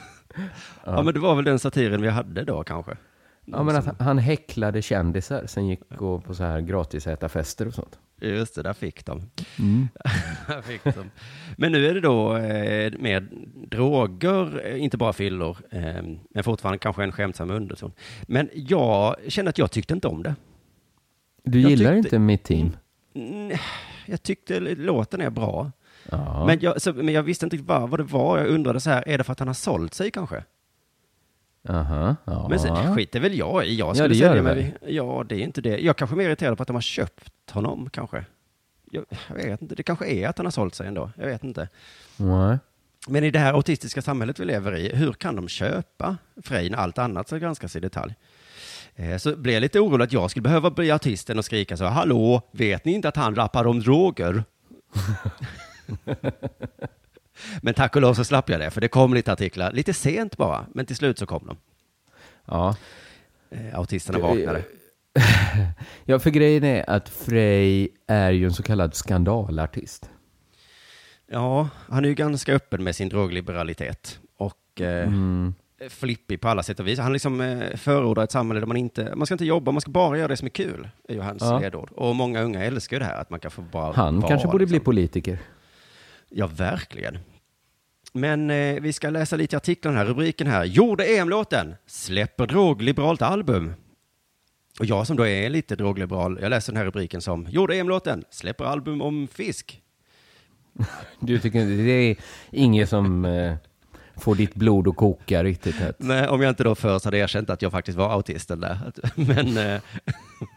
ja, men det var väl den satiren vi hade då kanske. Ja, men att han- häcklade kändisar, sen gick gå på så här gratisätarfester och sånt. Just det, där fick de. Mm. Där fick de. Men nu är det då eh, med droger, eh, inte bara fyllor, eh, men fortfarande kanske en skämtsam underton. Men jag känner att jag tyckte inte om det. Du Jag gillar tyckte- inte mitt team? Mm, Jag tyckte låten är bra. Ja. Men, jag, så, men jag visste inte riktigt vad, vad det var. Jag undrade så här, är det för att han har sålt sig kanske? Aha, ja. Men sen, skit är väl jag i. Jag Ja, skulle det gör sälja mig. Ja, det är inte det. Jag kanske är mer irriterad på att de har köpt honom kanske. Jag, jag vet inte. Det kanske är att han har sålt sig ändå. Jag vet inte. Nej. Men i det här autistiska samhället vi lever i, hur kan de köpa Frej när allt annat ska granskas i detalj? Eh, Så blev jag lite orolig att jag skulle behöva bli artisten och skrika så, hallå, vet ni inte att han rappar om droger? men tack och lov så slapp jag det, för det kom lite artiklar, lite sent bara, men till slut så kom de. Ja. Eh, Autisterna vaknade. Ja, för grejen är att Frey är ju en så kallad skandalartist. Ja, han är ju ganska öppen med sin drogliberalitet och eh, Mm. flippig på alla sätt och vis. Han liksom eh, förordar ett samhälle där man inte, man ska inte jobba, man ska bara göra det som är kul, är ju hans Ja. ledord. Och många unga älskar ju det här, att man kan få bara Han vara, kanske borde bli liksom. politiker. Ja, verkligen. Men eh, vi ska läsa lite artiklar, den här, rubriken här. Gjorde EM-låten, släpper drogliberalt album. Och jag som då är lite drogliberal, jag läser den här rubriken som Gjorde EM-låten, släpper album om fisk. Du tycker det är inget som eh, får ditt blod att koka riktigt hett? Nej, om jag inte då först hade erkänt att jag faktiskt var autisten där. Men, eh,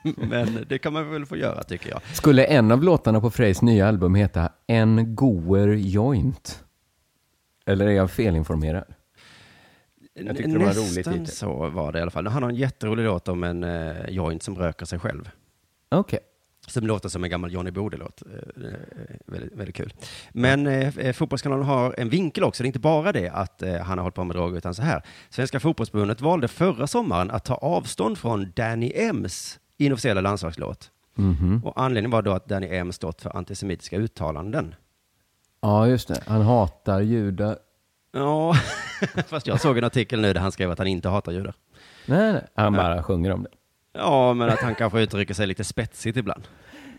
men det kan man väl få göra tycker jag. Skulle en av låtarna på Freys nya album heta En goer joint? Eller är jag felinformerad? Jag tyckte det var roligt Nästan så var det i alla fall. Han har en jätterolig låt om en eh, joint som röker sig själv. Okej. Som låter som en gammal Johnny Bode-låt. Eh, eh, väldigt, väldigt kul. Men eh, eh, Fotbollskanalen har en vinkel också. Det är inte bara det att eh, han har hållit på med droger, utan så här. Svenska fotbollsförbundet valde förra sommaren att ta avstånd från Danny Ems inofficiella landslagslåt. Mhm. Och anledningen var då att Danny M stått för antisemitiska uttalanden. Ja, just det. Han hatar judar. Ja, fast jag såg en artikel nu där han skrev att han inte hatar judar. Nej, nej. Han bara sjunger om det. Ja, men att han kanske uttrycker sig lite spetsigt ibland.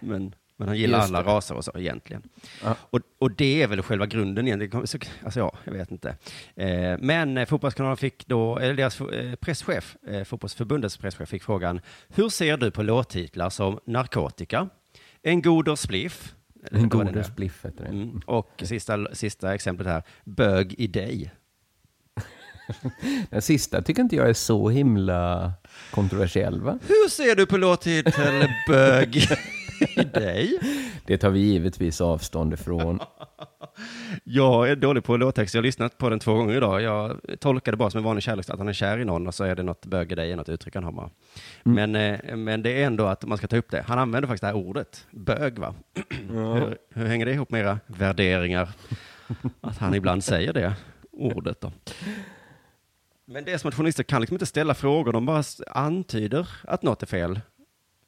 Men, men han gillar alla raser och så egentligen. Ja. Och, och det är väl själva grunden egentligen. Så- Alltså ja, jag vet inte. Eh, men eh, Fotbollskanalen fick då, eller deras eh, presschef, eh, Fotbollsförbundets presschef fick frågan, hur ser du på låttitlar som narkotika, en goder spliff, En goder spliff heter det. Mm. Och sista, sista exemplet här, bög i dig. Den sista tycker inte jag är så himla kontroversiell, va? Hur ser du på låttiteln bög i dig? Det tar vi givetvis avstånd ifrån. Jag är dålig på låttext. Jag har lyssnat på den två gånger idag. Jag tolkar det bara som en vanlig kärlek, att han är kär i någon och så är det något bög i dig, något uttryck han har bara. Men, eh, men det är ändå att man ska ta upp det. Han använder faktiskt det här ordet, bög va? Hur, hur hänger det ihop med era värderingar? Att han ibland säger det ordet då. Men det är som att journalister kan liksom inte ställa frågor, de bara antyder att något är fel.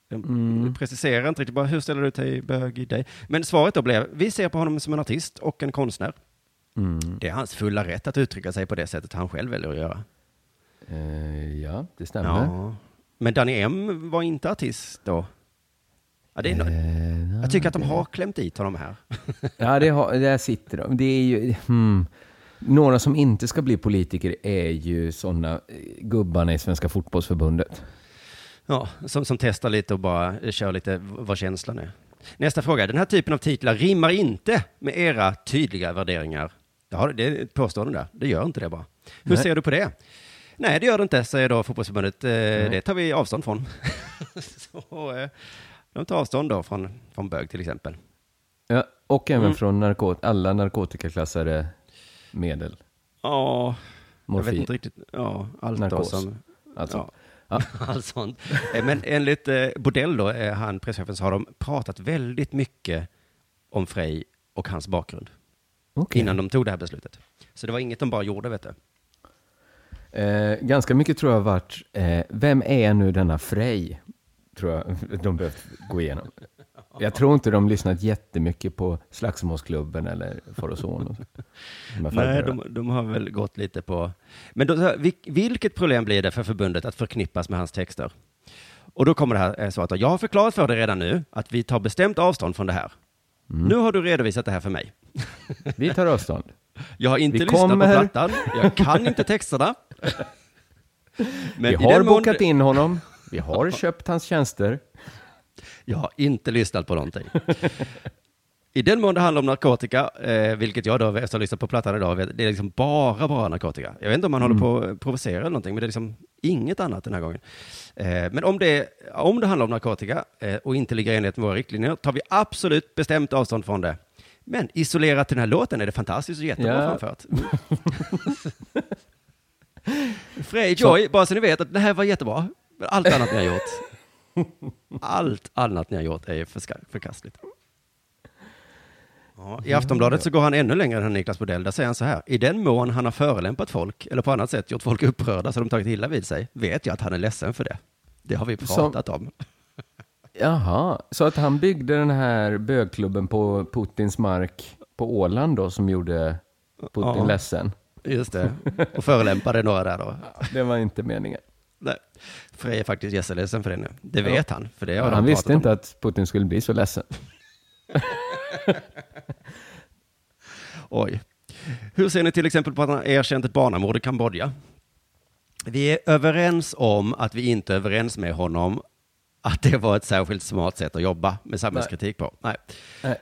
De preciserar inte riktigt bara, hur ställer du dig bög i dig? Men svaret då blev, vi ser på honom som en artist och en konstnär. Mm. Det är hans fulla rätt att uttrycka sig på det sättet han själv väljer att göra. Eh, ja, det stämmer. Ja. Men Danny M var inte artist då? Ja, det är, no- Eh, jag tycker att de har klämt dit honom här. Ja, det har, där sitter de. Det är ju... Hmm. Några som inte ska bli politiker är ju sådana gubbarna i Svenska fotbollsförbundet. Ja, som, som testar lite och bara eh, kör lite vad känslan är. Nästa fråga. Den här typen av titlar rimmar inte med era tydliga värderingar. Ja, det är ett påstående där. Det gör inte det bara. Hur Nej. ser du på det? Nej, det gör det inte, säger då fotbollsförbundet. Eh, det tar vi avstånd från. Så, eh, de tar avstånd då från, från bög till exempel. Ja, och även Mm. från narkot alla narkotikaklassade medel. Ja, jag vet Morfin. inte riktigt. Ja, allt Narkos. som... Alltså. Ja. Ja. Allt sånt. Eh, Men enligt eh, Bodell då, eh, han presschefen, så har de pratat väldigt mycket om Frej och hans bakgrund Okej. innan de tog det här beslutet. Så det var inget de bara gjorde, vet du. Eh, ganska mycket tror jag varit, eh, vem är nu denna Frej? Tror jag de behövt gå igenom. Jag tror inte de lyssnat jättemycket på Slagsmålsklubben eller Forozon. och här Nej, de, de har väl gått lite på... Men då, vilket problem blir det för förbundet att förknippas med hans texter? Och då kommer det här eh, svaret. Jag har förklarat för dig redan nu att vi tar bestämt avstånd från det här. Mm. Nu har du redovisat det här för mig. Vi tar avstånd. Jag har inte Vi lyssnat kommer. på plattan. Jag kan inte texterna. Men Vi har den mån- bokat in honom. Vi har köpt hans tjänster. Jag har inte lyssnat på någonting. I den mån det handlar om narkotika, eh, vilket jag då efter att ha lyssnat på plattan idag, vet, det är liksom bara, bara narkotika. Jag vet inte om man håller på att provocera eller någonting, men det är liksom inget annat den här gången. Eh, men om det, om det handlar om narkotika eh, och inte ligger i enlighet med våra riktlinjer, tar vi absolut bestämt avstånd från det. Men isolerat till den här låten är det fantastiskt och jättebra Ja. framfört. Frej Joy, bara så ni vet att det här var jättebra. Allt annat ni har gjort, allt annat ni har gjort är förkastligt. Ja, I Aftonbladet så går han ännu längre än Niklas Bodell. Där säger han så här. I den mån han har förolämpat folk eller på annat sätt gjort folk upprörda så de tagit illa vid sig vet jag att han är ledsen för det. Det har vi pratat om. Jaha, så att han byggde den här bögklubben på Putins mark på Åland då, som gjorde Putin Ja. ledsen. Just det. Och förolämpade några där då. Det var inte meningen. Nej. Frej är faktiskt jätteledsen för det nu. Det vet han, för det har Ja, de han visste pratat om. inte att Putin skulle bli så ledsen. Oj. Hur ser ni till exempel på att han erkänt ett barnamord i Kambodja? Vi är överens om att vi inte är överens med honom att det var ett särskilt smart sätt att jobba med samhällskritik på. Nej. Nej.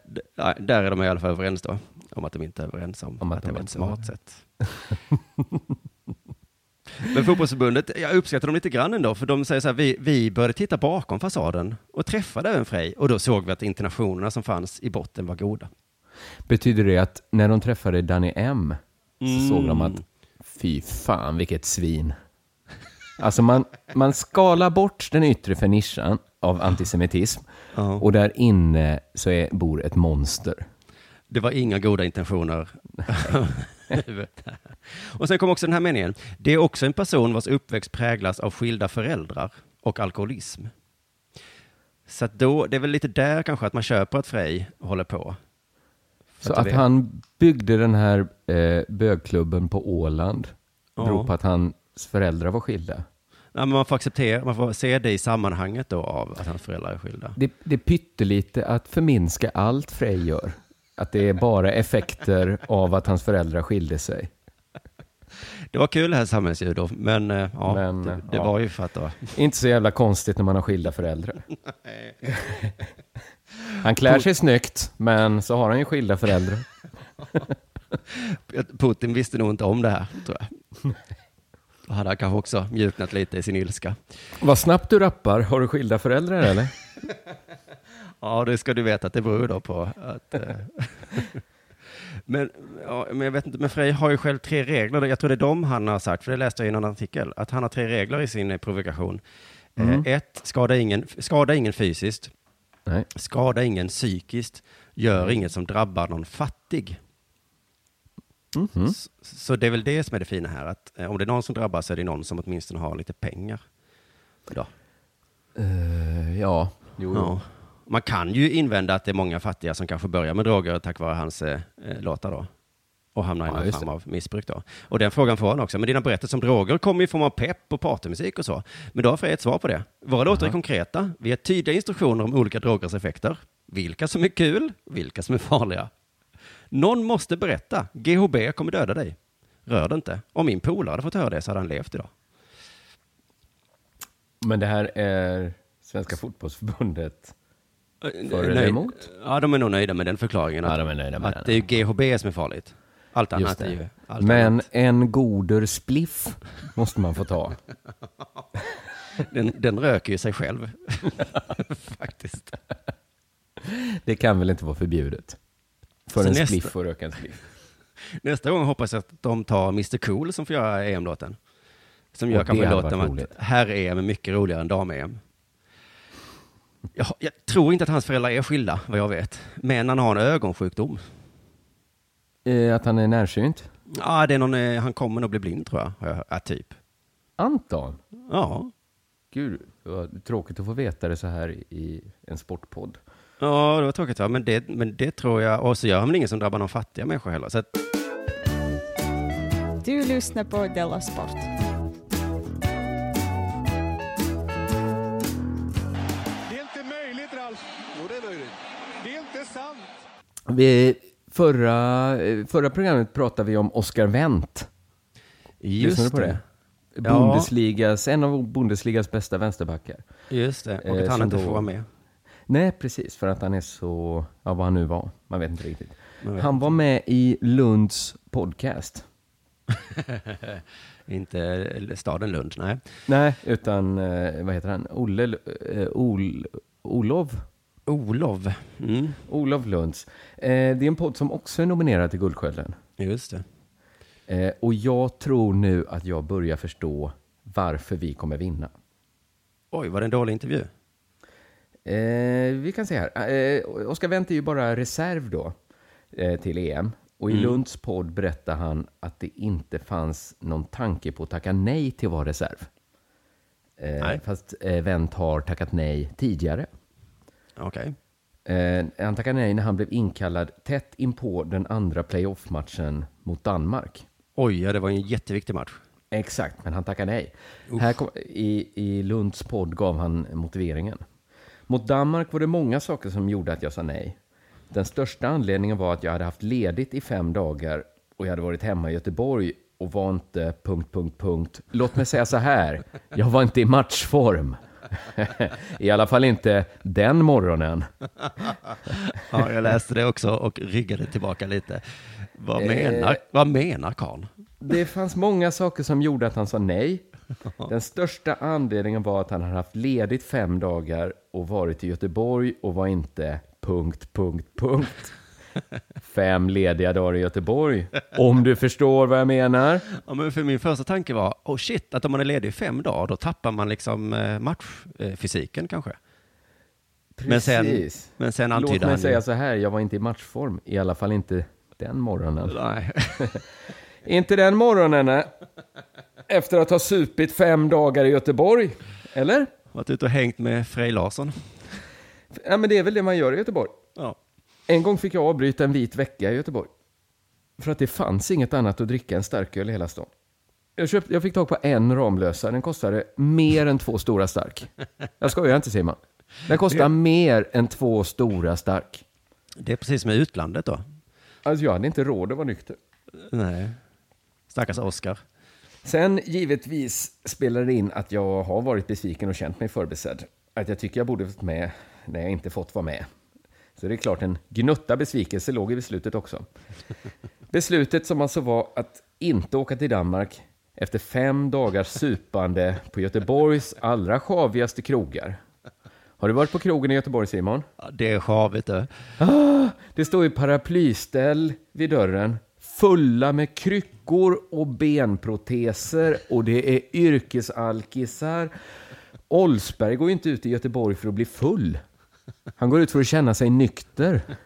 Där är de i alla fall överens då, om att de inte är överens om, Om att, att det de var ett inte smart var- sätt. Men fotbollsförbundet, jag uppskattar dem lite grann ändå, för de säger så här, vi, vi började titta bakom fasaden och träffade även Frej och då såg vi att internationerna som fanns i botten var goda. Betyder det att när de träffade Danny M så Mm. såg de att fy fan vilket svin. Alltså man, man skalar bort den yttre fernischan av antisemitism Ja. och där inne så är, bor ett monster. Det var inga goda intentioner. och sen kom också den här meningen. Det är också en person vars uppväxt präglas av skilda föräldrar och alkoholism. Så att då, det är väl lite där kanske att man köper att Frej håller på. Så att vet. han byggde den här eh, bögklubben på Åland Ja. beror på att hans föräldrar var skilda. Ja, men man får acceptera, man får se det i sammanhanget då av att hans föräldrar är skilda. Det, det är pyttelite att förminska allt Frej gör. Att det är bara effekter av att hans föräldrar skilde sig. Det var kul det här samhällsljud men, eh, ja, Men, det, det ja. var ju för att då, Inte så jävla konstigt när man har skilda föräldrar. Han klär sig snyggt, men så har han ju skilda föräldrar. Putin visste nog inte om det här, tror jag. Då hade han kanske också mjuknat lite i sin ilska. Vad snabbt du rappar. Har du skilda föräldrar eller? Ja, det ska du veta att det beror då på att... eh, men, ja, men jag vet inte, men Frej har ju själv tre regler. Jag tror det är de han har sagt, för det läste jag i någon artikel, att han har tre regler i sin eh, provokation. Mm. Eh, ett, skada ingen, skada ingen fysiskt, Nej. skada ingen psykiskt, gör inget som drabbar någon fattig. Mhm. S- Så det är väl det som är det fina här, att eh, om det är någon som drabbas så är det någon som åtminstone har lite pengar. Då. Eh, ja, jo. Ja. Man kan ju invända att det är många fattiga som kanske börjar med droger tack vare hans eh, eh, låtar då. Och hamnar i Ja, någon form av missbruk då. Och den frågan får han också. Men dina berättelser om droger kommer i form av pepp och partymusik och så. Men då har Frej ett svar på det. Våra låtar är konkreta. Vi har tydliga instruktioner om olika drogers effekter. Vilka som är kul, vilka som är farliga. Någon måste berätta. GHB kommer döda dig. Rör det inte. Om min polare hade fått höra det så hade han levt idag. Men det här är Svenska fotbollsförbundet. För eller Nöjd- emot? Ja, de är nog nöjda med den förklaringen. Ja, Att, de är nöjda med att den. det är ju GHB som är farligt. Allt annat Just är ju... det. Allt Men annat. en goder spliff måste man få ta. Den, den röker ju sig själv. Faktiskt. Det kan väl inte vara förbjudet? För Så en nästa- spliff och röka en spliff. Nästa gång hoppas jag att de tar Mr Cool som får göra EM-låten. Som gör kanske låten om roligt. att herr-EM är mycket roligare än dam-EM. Jag, jag tror inte att hans föräldrar är skilda, vad jag vet. Men han har en ögonsjukdom. Eh, att han är närsynt. Ja, det är någon, eh, han kommer nog bli blind tror jag. Ja, typ. Anton! Ja. Gud, vad tråkigt att få veta det så här i en sportpodd. Ja, det var tråkigt. Ja. Men, det, men det tror jag. Och så gör han väl ingen som drabbar någon fattiga människor heller. Så att, Du lyssnar på Della Sport. Vi, förra, eh, förra programmet pratade vi om Oscar Wendt. Lyssnade du på det? Ja. Bundesligas, en av Bundesligas bästa vänsterbackar. Just det. Och Eh, att han inte då- får vara med. Nej, precis, för att han är så, ja vad han nu var, man vet inte riktigt. Vet Han var med i Lunds podcast. Inte staden Lund, nej. Nej, utan, eh, vad heter han, Olle, Ol, Olov? Olov. Mm. Olof Lunds. Eh, det är en podd som också är nominerad till Guldskölden. Just det. Eh, och jag tror nu att jag börjar förstå varför vi kommer vinna. Oj, var det en dålig intervju? Eh, vi kan se här. Eh, Oskar Wendt är ju bara reserv då eh, till EM. Och i Lunds podd berättar han att det inte fanns någon tanke på att tacka nej till att vara reserv. Eh, Nej. Fast eh, Wendt har tackat nej tidigare. Okej. Eh, han tackade nej när han blev inkallad tätt inpå den andra playoff-matchen mot Danmark. Oj, ja, det var en jätteviktig match. Exakt, men han tackade nej. Här kom, i, I Lunds podd gav han motiveringen. Mot Danmark var det många saker som gjorde att jag sa nej. Den största anledningen var att jag hade haft ledigt i fem dagar och jag hade varit hemma i Göteborg och var inte... Punkt, punkt, punkt. Låt mig säga så här, jag var inte i matchform. I alla fall inte den morgonen. Ja, jag läste det också och ryggade tillbaka lite. Vad Eh. menar, vad menar karln? Det fanns många saker som gjorde att han sa nej. Den största anledningen var att han hade haft ledigt fem dagar och varit i Göteborg och var inte... Punkt, punkt, punkt. Fem lediga dagar i Göteborg. Om du förstår vad jag menar. Ja, men för min första tanke var, oh shit, att om man är ledig i fem dagar, då tappar man liksom eh, matchfysiken kanske. Men sen, Precis. men sen Låt antydde mig han säga så här, jag var inte i matchform. I alla fall inte den morgonen. nej, Inte den morgonen, nej. Efter att ha supit fem dagar i Göteborg. Eller? varit ute och hängt med Frej Larsson. Ja, men det är väl det man gör i Göteborg. Ja. En gång fick jag avbryta en vit vecka i Göteborg. För att det fanns inget annat att dricka än starköl i hela stan. Jag, köpte, jag fick tag på en Ramlösa. Den kostade mer än två stora stark. Jag skojar inte Simon. Den kostar mer än två stora stark. Det är precis som i utlandet då. Alltså jag hade inte råd att vara nykter. Nej. Stackars Oscar. Sen givetvis spelar det in att jag har varit besviken och känt mig förbisedd. Att jag tycker jag borde varit med när jag inte fått vara med. Så det är klart en gnutta besvikelse låg i beslutet också. Beslutet som alltså var att inte åka till Danmark efter fem dagars supande på Göteborgs allra sjavigaste krogar. Har du varit på krogen i Göteborg Simon? Ja, det är sjavigt det. Det står ju paraplyställ vid dörren fulla med kryckor och benproteser och det är yrkesalkisar. Olsberg går ju inte ut i Göteborg för att bli full. Han går ut för att känna sig nykter.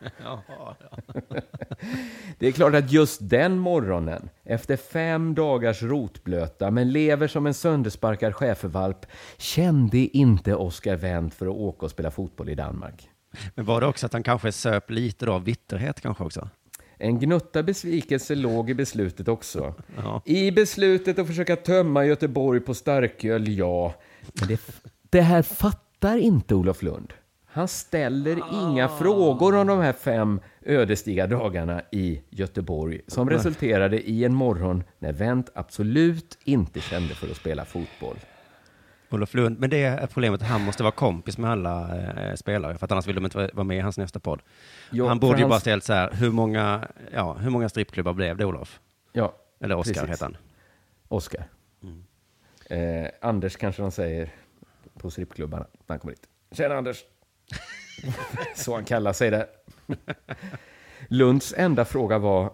Det är klart att just den morgonen, efter fem dagars rotblöta men lever som en söndersparkad schäfervalp, kände inte Oscar Wendt för att åka och spela fotboll i Danmark. Men var det också att han kanske söp lite av bitterhet kanske också? En gnutta besvikelse låg i beslutet också. Ja. I beslutet att försöka tömma Göteborg på starköl, ja. Men det, det här fattar inte Olof Lund. Han ställer inga frågor om de här fem ödesdigra dagarna i Göteborg som resulterade i en morgon när Wendt absolut inte kände för att spela fotboll. Olof Lund, men det är problemet han måste vara kompis med alla eh, spelare, för att annars vill de inte vara- med i hans nästa podd. Ja, han borde ju hans- bara ställt så här, hur många, ja, hur många strippklubbar blev det Olof? Ja, Eller Oskar heter han. Oscar. Eh, Anders kanske de säger på strippklubbarna när han kommer dit. Tjena Anders! Så han kallar sig där. Lunds enda fråga var,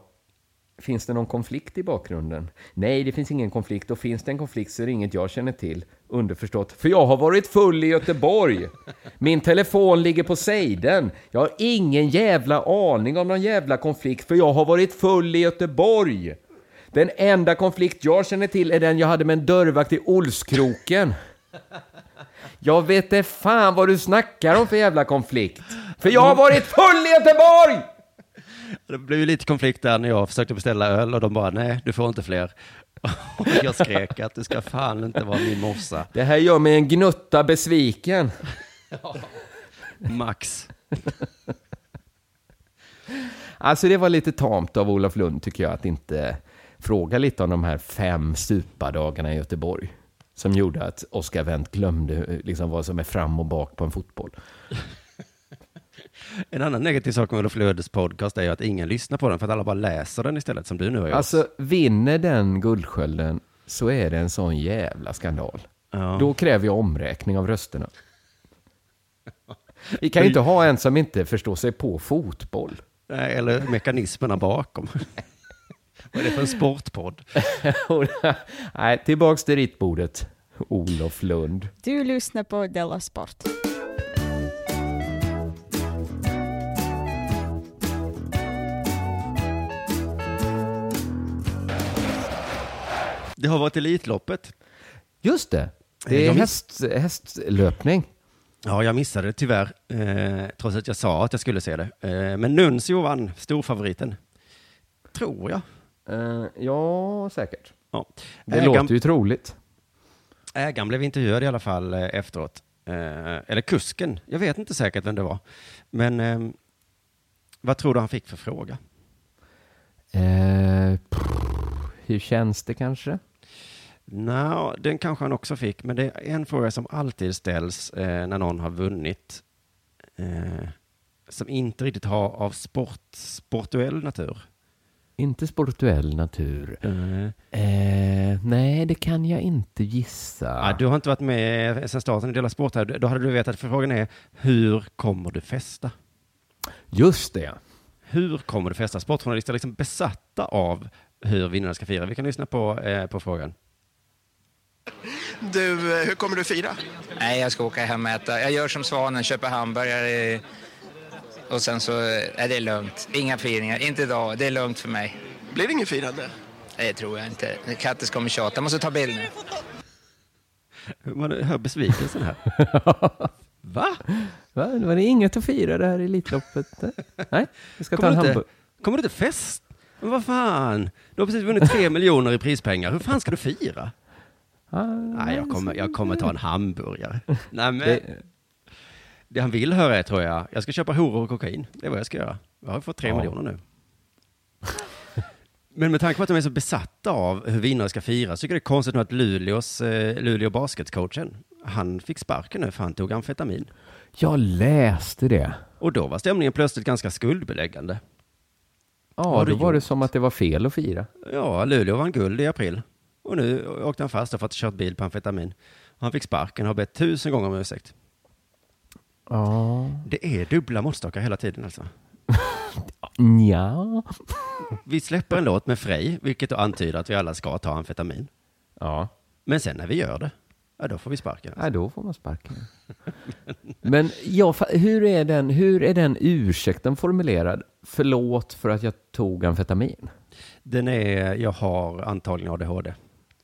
finns det någon konflikt i bakgrunden? Nej, det finns ingen konflikt och finns det en konflikt så är det inget jag känner till. Underförstått, för jag har varit full i Göteborg. Min telefon ligger på sejden. Jag har ingen jävla aning om någon jävla konflikt för jag har varit full i Göteborg. Den enda konflikt jag känner till är den jag hade med en dörrvakt i Olskroken. Jag vet inte fan vad du snackar om för jävla konflikt. För jag har varit full i Göteborg! Det blev ju lite konflikt där när jag försökte beställa öl och de bara, nej, du får inte fler. Och jag skrek att det ska fan inte vara min morsa. Det här gör mig en gnutta besviken. Max. Alltså det var lite tamt av Olof Lund tycker jag att inte fråga lite om de här fem supadagarna i Göteborg. Som gjorde att Oscar Wendt glömde eh, liksom vad som är fram och bak på en fotboll. En annan negativ sak med Olof Lunds podcast är att ingen lyssnar på den för att alla bara läser den istället som du nu har gjort. Alltså vinner den Guldskölden så är det en sån jävla skandal. Ja. Då kräver jag omräkning av rösterna. Vi kan ju inte ha en som inte förstår sig på fotboll. Nej, Eller mekanismerna bakom. Vad är det för en sportpodd? Nej, tillbaks till ritbordet. Olof Lund. Du lyssnar på Della Sport. Det har varit Elitloppet. Just det. Det är Jag miss- häst, hästlöpning. Ja, jag missade det tyvärr, eh, trots att jag sa att jag skulle se det. Eh, men Nuncio vann, storfavoriten. Tror jag. Eh, ja, säkert. Ja. Det Ägaren- låter ju troligt. Ägaren blev intervjuad i alla fall eh, efteråt. Eh, eller kusken, jag vet inte säkert vem det var. Men eh, vad tror du han fick för fråga? Hur känns det kanske? Nå, den kanske han också fick, men det är en fråga som alltid ställs eh, när någon har vunnit. Eh, som inte riktigt har av sport, sportuell natur. Inte sportuell natur. Eh, Eh, nej, det kan jag inte gissa. ja, du har inte varit med sedan starten i Dela Sport här. Då hade du vetat, för frågan är hur kommer du festa? Just det. Hur kommer du festa? Sportjournalister är liksom besatta av hur vinnarna ska fira. Vi kan lyssna på, eh, på frågan. Du, eh, hur kommer du fira? Nej, jag ska åka hem och äta. Jag gör som Svanen, köper hamburgare och sen så är det lugnt. Inga firningar, inte idag. Det är lugnt för mig. Blir det inget firande? Det tror jag inte. Kattis kommer tjata. Jag måste ta bild nu. Man hör besvikelsen här. Va? Va? Var det inget att fira det här Elitloppet? Nej, vi ska ta Kommer en du inte, hamburgare. kommer du inte fest? Men vad fan? Du har precis vunnit tre miljoner i prispengar. Hur fan ska du fira? Ah, Nej, jag kommer, jag kommer ta en hamburgare. Nej, men det... det, han vill höra är, tror jag, jag ska köpa horor och kokain. Det är vad jag ska göra. Jag har fått tre Ja. miljoner nu. Men med tanke på att de är så besatta av hur vinnare ska fira så tycker jag det är konstigt nu att Luleås, eh, Luleå basketcoachen, han fick sparken nu för han tog amfetamin. jag läste det. Och då var stämningen plötsligt ganska skuldbeläggande. Ja, då var det som att det var fel att fira. Ja, Luleå vann guld i april. Och nu åkte han fast och fått kört bil på amfetamin. Han fick sparken och har bett tusen gånger om ursäkt. Ja. Det är dubbla måttstockar hela tiden alltså. Ja. Vi släpper en låt med Frej, vilket då antyder att vi alla ska ta amfetamin. Ja. Men sen när vi gör det, ja då får vi sparken. Alltså. Nej, då får man sparken. Men ja, hur, är den, hur är den ursäkten formulerad? Förlåt för att jag tog amfetamin. Den är, jag har antagligen ADHD.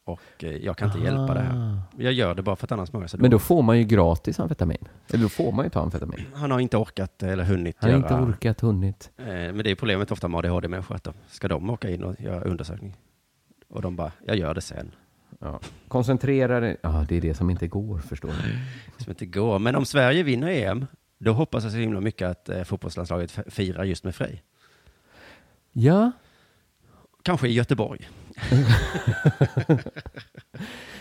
Och eh, jag kan inte hjälpa det här. Jag gör det bara för att annars mår jag så Ah. Men då får man ju gratis amfetamin. Eller då får man ju ta amfetamin. Han har inte orkat eller hunnit Han har göra. inte orkat, hunnit. Eh, Men det är problemet ofta med ADHD-människor, att de, ska de åka in och göra undersökning? Och de bara, jag gör det sen. Ja. Koncentrera dig. Ja, det är det som inte går, förstår du. Som inte går. Men om Sverige vinner EM, då hoppas jag så himla mycket att eh, fotbollslandslaget firar just med Frej. Ja, Kanske i Göteborg.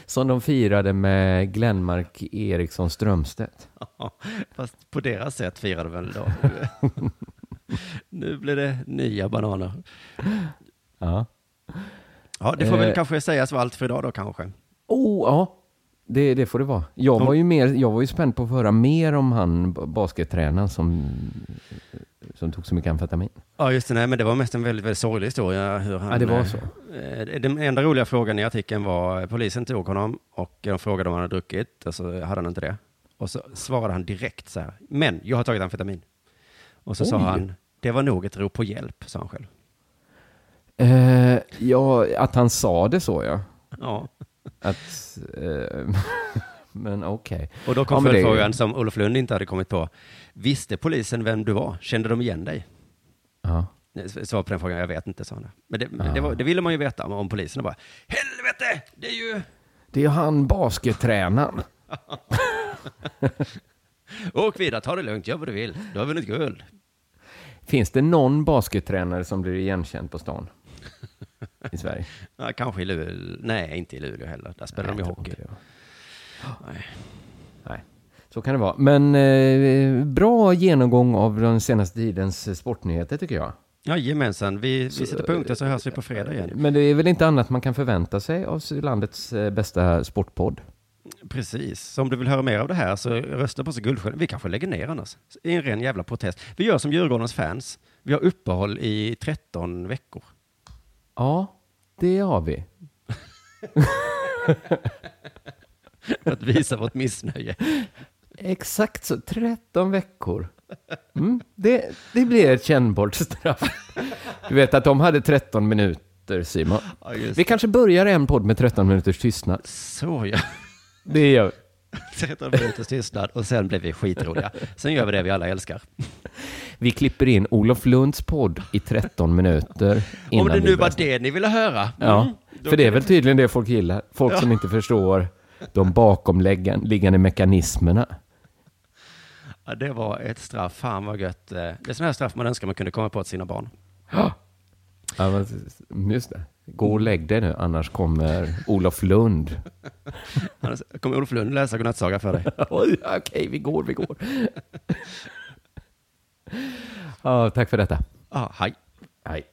som de firade med Glenmark Eriksson Strömstedt. Fast på deras sätt firade väl då. nu blir det nya bananer. Ja. Ja, det får väl Eh. kanske sägas vara allt för idag då kanske. Oh, ja. Det, det får det vara. Jag Ja. var ju mer, jag var ju spänd på att få höra mer om han baskettränaren som, som tog så mycket amfetamin. Ja, just det. Nej, men det var mest en väldigt, väldigt sorglig historia. Hur han, Ja, det var eh, så. eh, Den enda roliga frågan i artikeln var, eh, polisen tog honom och de frågade om han hade druckit och så hade han inte det. Och så svarade han direkt så här, men jag har tagit amfetamin. Och så sa Oj. han, det var nog ett rop på hjälp, sa han själv. Eh, ja, att han sa det så ja. Ja. Att, eh, men okej. Och då kom Ja, men det- följdfrågan som Olof Lund inte hade kommit på. Visste polisen vem du var? Kände de igen dig? Ja. Svar på den frågan, jag vet inte, sa han. Men det, Ja. det, var, det ville man ju veta om, polisen bara, helvete, det är ju... Det är ju han baskettränaren. Åk vidare, ta det lugnt, gör vad du vill. Du har vunnit guld. Finns det någon baskettränare som blir igenkänd på stan? I Sverige? Ja, kanske i Luleå. Nej, inte i Luleå heller. Där spelar de ju Nej, jag tror hockey. Nej. Nej, så kan det vara. Men eh, bra genomgång av den senaste tidens eh, sportnyheter tycker jag. Jajamensan, vi, vi sätter punkter så hörs vi på fredag igen. Men det är väl inte annat man kan förvänta sig av landets eh, bästa sportpodd? Precis. Så om du vill höra mer av det här så rösta på oss i Guldstjärnan. Vi kanske lägger ner annars. I en ren jävla protest. Vi gör som Djurgårdens fans. Vi har uppehåll i 13 veckor. Ja, det har vi. För att visa vårt missnöje. Exakt så, 13 veckor. Mm, det, det blir ett kännbart straff. Du vet att de hade 13 minuter, Simon. Ja, Vi kanske börjar en podd med 13 minuters tystnad. Så ja. Det gör vi. 13 minuters tystnad och sen blir vi skitroliga. Sen gör vi det vi alla älskar. Vi klipper in Olof Lunds podd i 13on minuter. Om det nu var det ni ville höra. Ja, Mm, då för det är väl tydligen det folk gillar. Folk som inte förstår de bakomliggande mekanismerna. Ja, det var ett straff. Fan vad gött. Eh, Det är sådana här straff man önskar man kunde komma på till sina barn. Ja, just det. Gå och lägg dig nu, annars kommer Olof Lund. Annars kommer Olof Lund läsa godnattsaga för dig. Oj, Okej, vi går, vi går. Ja, tack för detta. Ja, hej. Hej.